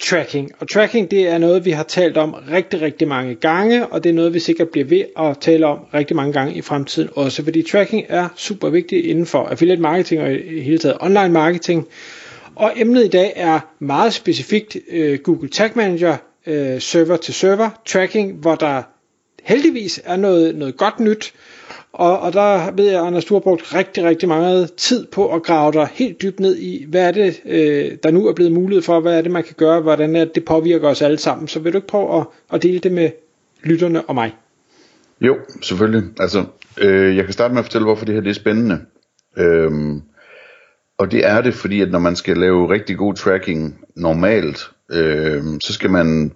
tracking. Og tracking det er noget, vi har talt om rigtig, rigtig mange gange, og det er noget, vi sikkert bliver ved at tale om rigtig mange gange i fremtiden også, fordi tracking er super vigtigt inden for affiliate marketing og i hele taget online marketing. Og emnet i dag er meget specifikt øh, Google Tag Manager øh, server til server tracking, hvor der heldigvis er noget, noget godt nyt, og, og der ved jeg, Anders, du har brugt rigtig, rigtig meget tid på at grave dig helt dybt ned i, hvad er det, øh, der nu er blevet mulighed for, hvad er det, man kan gøre, hvordan er det, det påvirker os alle sammen. Så vil du ikke prøve at, at dele det med lytterne og mig? Jo, selvfølgelig. Altså, øh, jeg kan starte med at fortælle, hvorfor det her det er spændende. Øhm, og det er det, fordi at når man skal lave rigtig god tracking normalt, øh, så skal man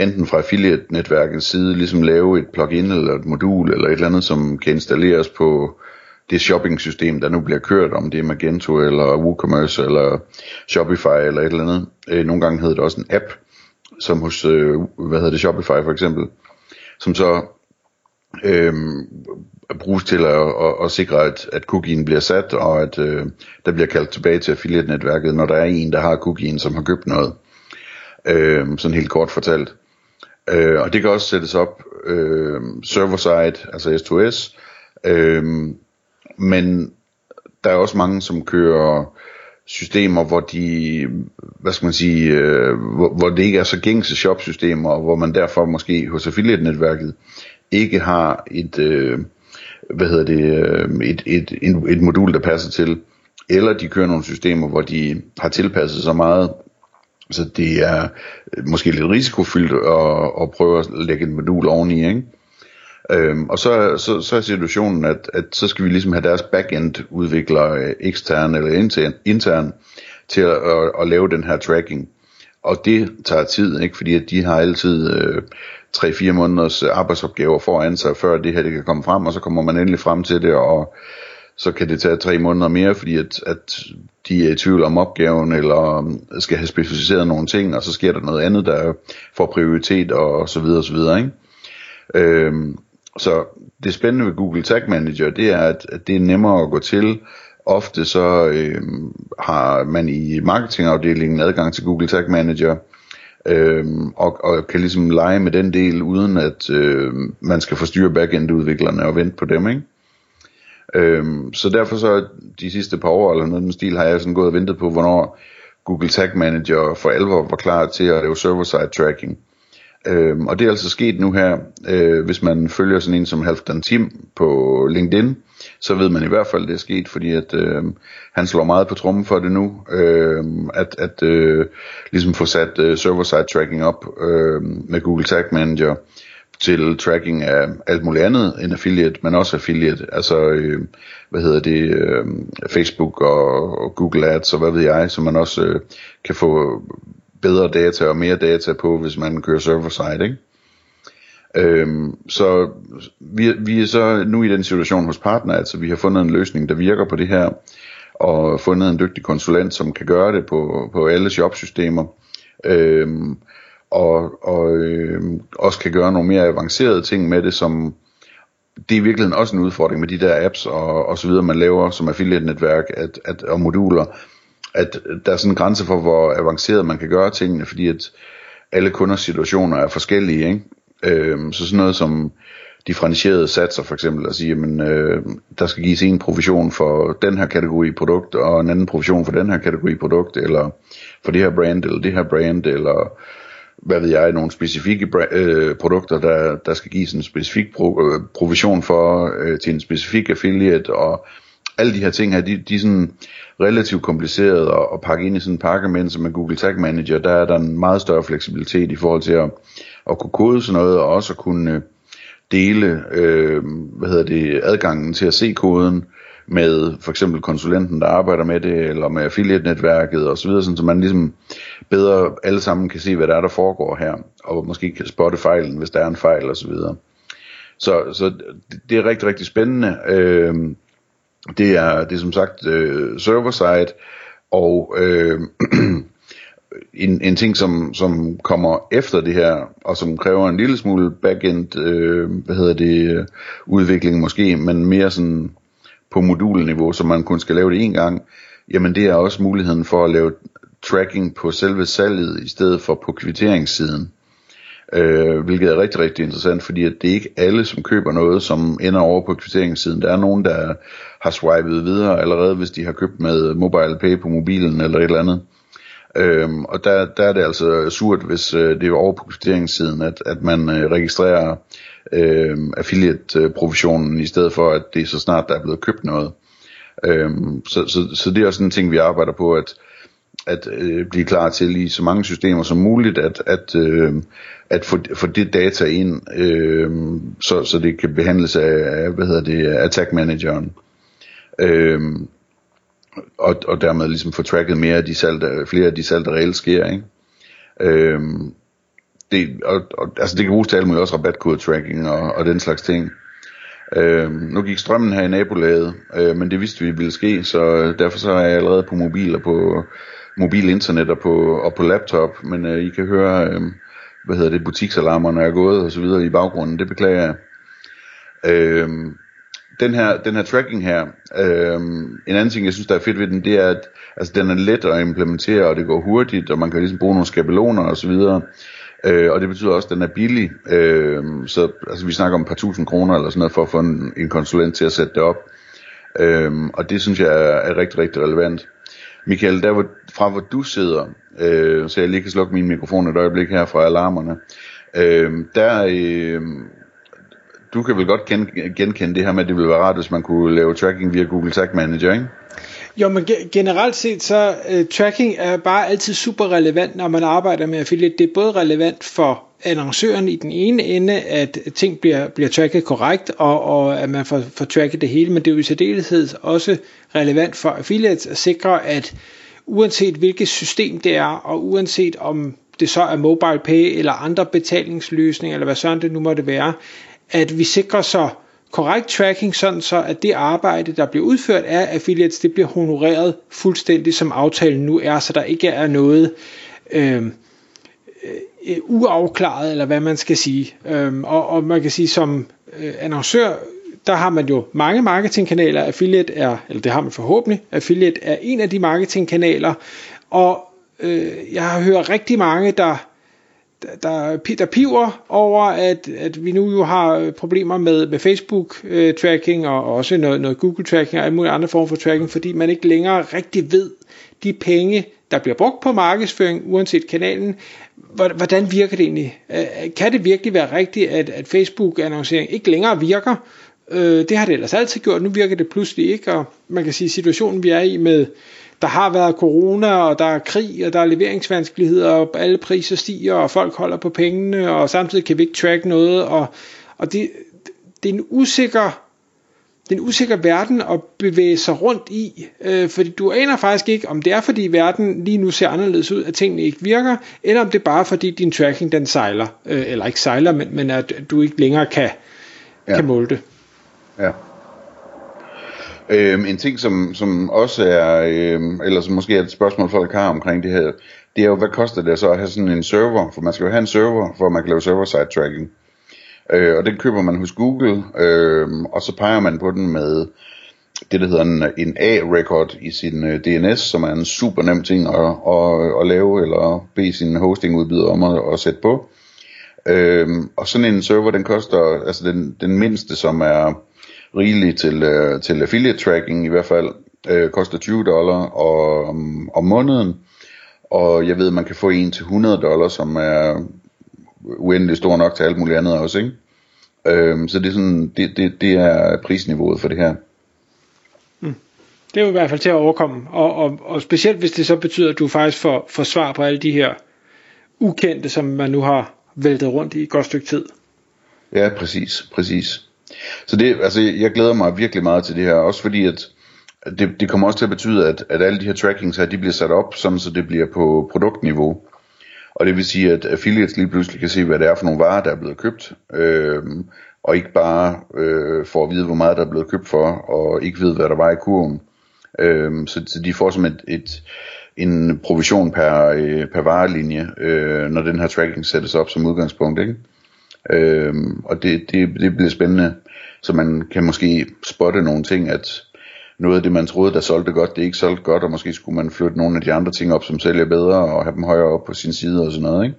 enten fra affiliate-netværkets side ligesom lave et plugin eller et modul eller et eller andet, som kan installeres på det shopping-system, der nu bliver kørt, om det er Magento eller WooCommerce eller Shopify eller et eller andet. Øh, nogle gange hedder det også en app, som hos, øh, hvad hedder det, Shopify for eksempel, som så øh, bruges til at, at, at sikre, at, at cookien bliver sat, og at øh, der bliver kaldt tilbage til affiliate-netværket, når der er en, der har cookien, som har købt noget. Øh, sådan helt kort fortalt. Øh, og det kan også sættes op øh, server-side, altså S2S. Øh, men der er også mange, som kører systemer, hvor de, hvad skal man sige, øh, hvor, hvor det ikke er så gængse shop-systemer, og hvor man derfor måske hos affiliate-netværket ikke har et, øh, hvad hedder det, øh, et, et, et, et modul, der passer til, eller de kører nogle systemer, hvor de har tilpasset så meget så det er øh, måske lidt risikofyldt at, at prøve at lægge et modul oveni, ikke? Øhm, og så, så, så er situationen, at, at så skal vi ligesom have deres backend udviklere øh, ekstern eller intern, intern til at, at, at lave den her tracking. Og det tager tid, ikke? fordi at de har altid øh, 3-4 måneders arbejdsopgaver foran sig, før det her det kan komme frem, og så kommer man endelig frem til det, og så kan det tage tre måneder mere, fordi at, at de er i tvivl om opgaven, eller skal have specificeret nogle ting, og så sker der noget andet, der får prioritet, og så videre, og så videre, ikke? Øhm, så det spændende ved Google Tag Manager, det er, at, at det er nemmere at gå til. Ofte så øhm, har man i marketingafdelingen adgang til Google Tag Manager, øhm, og, og kan ligesom lege med den del, uden at øh, man skal forstyrre backend-udviklerne og vente på dem, ikke? Øhm, så derfor så de sidste par år eller noget den stil har jeg sådan gået og ventet på, hvornår Google Tag Manager for alvor var klar til at lave server-side tracking. Øhm, og det er altså sket nu her, øh, hvis man følger sådan en som Halfdan Tim på LinkedIn, så ved man i hvert fald, at det er sket, fordi at øh, han slår meget på trummen for det nu, øh, at, at øh, ligesom få sat øh, server-side tracking op øh, med Google Tag Manager til tracking af alt muligt andet end affiliate, men også affiliate, altså øh, hvad hedder det, øh, Facebook og, og Google Ads og hvad ved jeg, så man også øh, kan få bedre data og mere data på, hvis man kører server-side, ikke? Øhm, så vi, vi er så nu i den situation hos partner, altså vi har fundet en løsning, der virker på det her, og fundet en dygtig konsulent, som kan gøre det på, på alle shopsystemer. Øhm, og, og øh, også kan gøre nogle mere avancerede ting med det, som det er i virkeligheden også en udfordring med de der apps og, og så videre, man laver som affiliate-netværk at, at, og moduler, at der er sådan en grænse for, hvor avanceret man kan gøre tingene, fordi at alle kunders situationer er forskellige, ikke? Øh, så sådan noget som differentierede satser for eksempel, at sige, jamen, øh, der skal gives en provision for den her kategori produkt, og en anden provision for den her kategori produkt, eller for det her brand, eller det her brand, eller hvad ved jeg, nogle specifikke øh, produkter, der, der skal gives en specifik pro, øh, provision for øh, til en specifik affiliate, og alle de her ting her, de, de er sådan relativt komplicerede at, at pakke ind i sådan en pakke, men som med Google Tag Manager, der er der en meget større fleksibilitet i forhold til at, at kunne kode sådan noget, og også at kunne øh, dele, øh, hvad hedder det, adgangen til at se koden med for eksempel konsulenten, der arbejder med det, eller med affiliate-netværket osv., så, så man ligesom bedre alle sammen kan se, hvad der er, der foregår her, og måske kan spotte fejlen, hvis der er en fejl osv. Så, så, så det er rigtig, rigtig spændende. Øh, det er, det er som sagt øh, server-side, og øh, en, en ting, som, som kommer efter det her, og som kræver en lille smule backend, øh, hvad hedder det, øh, udvikling måske, men mere sådan på modulniveau, så man kun skal lave det en gang, jamen det er også muligheden for at lave tracking på selve salget, i stedet for på kvitteringssiden. Øh, hvilket er rigtig, rigtig interessant, fordi at det er ikke alle, som køber noget, som ender over på kvitteringssiden. Der er nogen, der har swipet videre allerede, hvis de har købt med mobile pay på mobilen eller et eller andet. Øhm, og der, der er det altså surt, hvis øh, det er over på kvitteringssiden, at, at man øh, registrerer øh, affiliate-provisionen, i stedet for at det er så snart, der er blevet købt noget. Øh, så, så, så det er også en ting, vi arbejder på, at, at øh, blive klar til i så mange systemer som muligt, at, at, øh, at få, få det data ind, øh, så, så det kan behandles af, hvad hedder det, attack manageren. Øh, og, og dermed ligesom få tracket mere af de salg, der, flere af de salg, der reelt sker, ikke? Øhm, det, og, og, altså det kan bruges til alt muligt, også rabatkode-tracking og, og den slags ting. Øh, nu gik strømmen her i nabolaget, øh, men det vidste vi ville ske, så øh, derfor så er jeg allerede på mobil og på mobil internet og på, og på laptop, men øh, I kan høre, øh, hvad hedder det, butiksalarmerne er gået og så videre i baggrunden, det beklager jeg. Øh, den her, den her tracking her, øh, en anden ting, jeg synes, der er fedt ved den, det er, at altså, den er let at implementere, og det går hurtigt, og man kan ligesom bruge nogle skabeloner og så videre. Øh, og det betyder også, at den er billig. Øh, så altså, vi snakker om et par tusind kroner eller sådan noget, for at få en, en konsulent til at sætte det op. Øh, og det synes jeg er, er rigtig, rigtig relevant. Michael, der hvor, fra hvor du sidder, øh, så jeg lige kan slukke min mikrofon et øjeblik her fra alarmerne, øh, der, øh, du kan vel godt genkende det her med, at det ville være rart, hvis man kunne lave tracking via Google Tag Manager, ikke? Jo, men generelt set, så uh, tracking er bare altid super relevant, når man arbejder med affiliate. Det er både relevant for annoncøren i den ene ende, at ting bliver, bliver tracket korrekt, og, og at man får, får tracket det hele, men det er jo i særdeleshed også relevant for affiliates at sikre, at uanset hvilket system det er, og uanset om det så er mobile pay eller andre betalingsløsninger, eller hvad sådan det nu måtte være, at vi sikrer så korrekt tracking, sådan så at det arbejde, der bliver udført af affiliates, det bliver honoreret fuldstændig som aftalen nu er, så der ikke er noget øh, øh, uafklaret, eller hvad man skal sige. Øh, og, og man kan sige, som øh, annoncør, der har man jo mange marketingkanaler. Affiliate er, eller det har man forhåbentlig, affiliate er en af de marketingkanaler, og øh, jeg har hørt rigtig mange, der der, der piver over, at, at vi nu jo har problemer med, med Facebook-tracking øh, og også noget, noget Google-tracking og alle mulige andre former for tracking, fordi man ikke længere rigtig ved de penge, der bliver brugt på markedsføring, uanset kanalen, hvordan virker det egentlig? Øh, kan det virkelig være rigtigt, at, at Facebook-annoncering ikke længere virker? Øh, det har det ellers altid gjort, nu virker det pludselig ikke, og man kan sige, at situationen vi er i med der har været corona, og der er krig, og der er leveringsvanskeligheder, og alle priser stiger, og folk holder på pengene, og samtidig kan vi ikke track noget, og, og det, det er en usikker det er en usikker verden at bevæge sig rundt i, øh, fordi du aner faktisk ikke, om det er fordi verden lige nu ser anderledes ud, at tingene ikke virker, eller om det er bare fordi din tracking den sejler, øh, eller ikke sejler, men, men at du ikke længere kan, ja. kan måle det. Ja. Øhm, en ting, som, som også er, øhm, eller som måske er et spørgsmål, folk har omkring det her, det er jo, hvad koster det så at have sådan en server? For man skal jo have en server, for at man kan lave server-side tracking. Øh, og den køber man hos Google, øh, og så peger man på den med det, der hedder en, en A-record i sin øh, DNS, som er en super nem ting at, at, at lave, eller bede sin hostingudbyder om at, at sætte på. Øh, og sådan en server, den koster, altså den, den mindste, som er rigeligt til, øh, til affiliate tracking i hvert fald. Øh, koster 20 dollar og, om, om måneden. Og jeg ved, at man kan få en til 100 dollar, som er uendelig stor nok til alt muligt andet også, ikke? Øh, så det er, sådan, det, det, det er prisniveauet for det her. Mm. Det er jo i hvert fald til at overkomme. Og, og, og specielt hvis det så betyder, at du faktisk får, får svar på alle de her ukendte, som man nu har væltet rundt i et godt stykke tid. Ja, præcis, præcis. Så det, altså, jeg glæder mig virkelig meget til det her, også fordi at det, det kommer også til at betyde, at, at alle de her trackings her, de bliver sat op, sådan så det bliver på produktniveau. Og det vil sige, at affiliates lige pludselig kan se, hvad det er for nogle varer, der er blevet købt, øh, og ikke bare øh, får at vide, hvor meget der er blevet købt for, og ikke ved, hvad der var i kurven. Øh, så, så de får som et, et, en provision per, øh, per varelinje, øh, når den her tracking sættes op som udgangspunkt. Ikke? Øh, og det, det, det bliver spændende, så man kan måske spotte nogle ting, at noget af det, man troede, der solgte godt, det er ikke solgt godt, og måske skulle man flytte nogle af de andre ting op, som sælger bedre, og have dem højere op på sin side og sådan noget, ikke?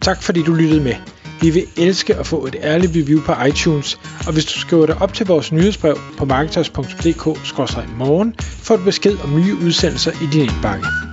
Tak fordi du lyttede med. Vi vil elske at få et ærligt review på iTunes, og hvis du skriver dig op til vores nyhedsbrev på marketers.dk-morgen, får du besked om nye udsendelser i din indbakke.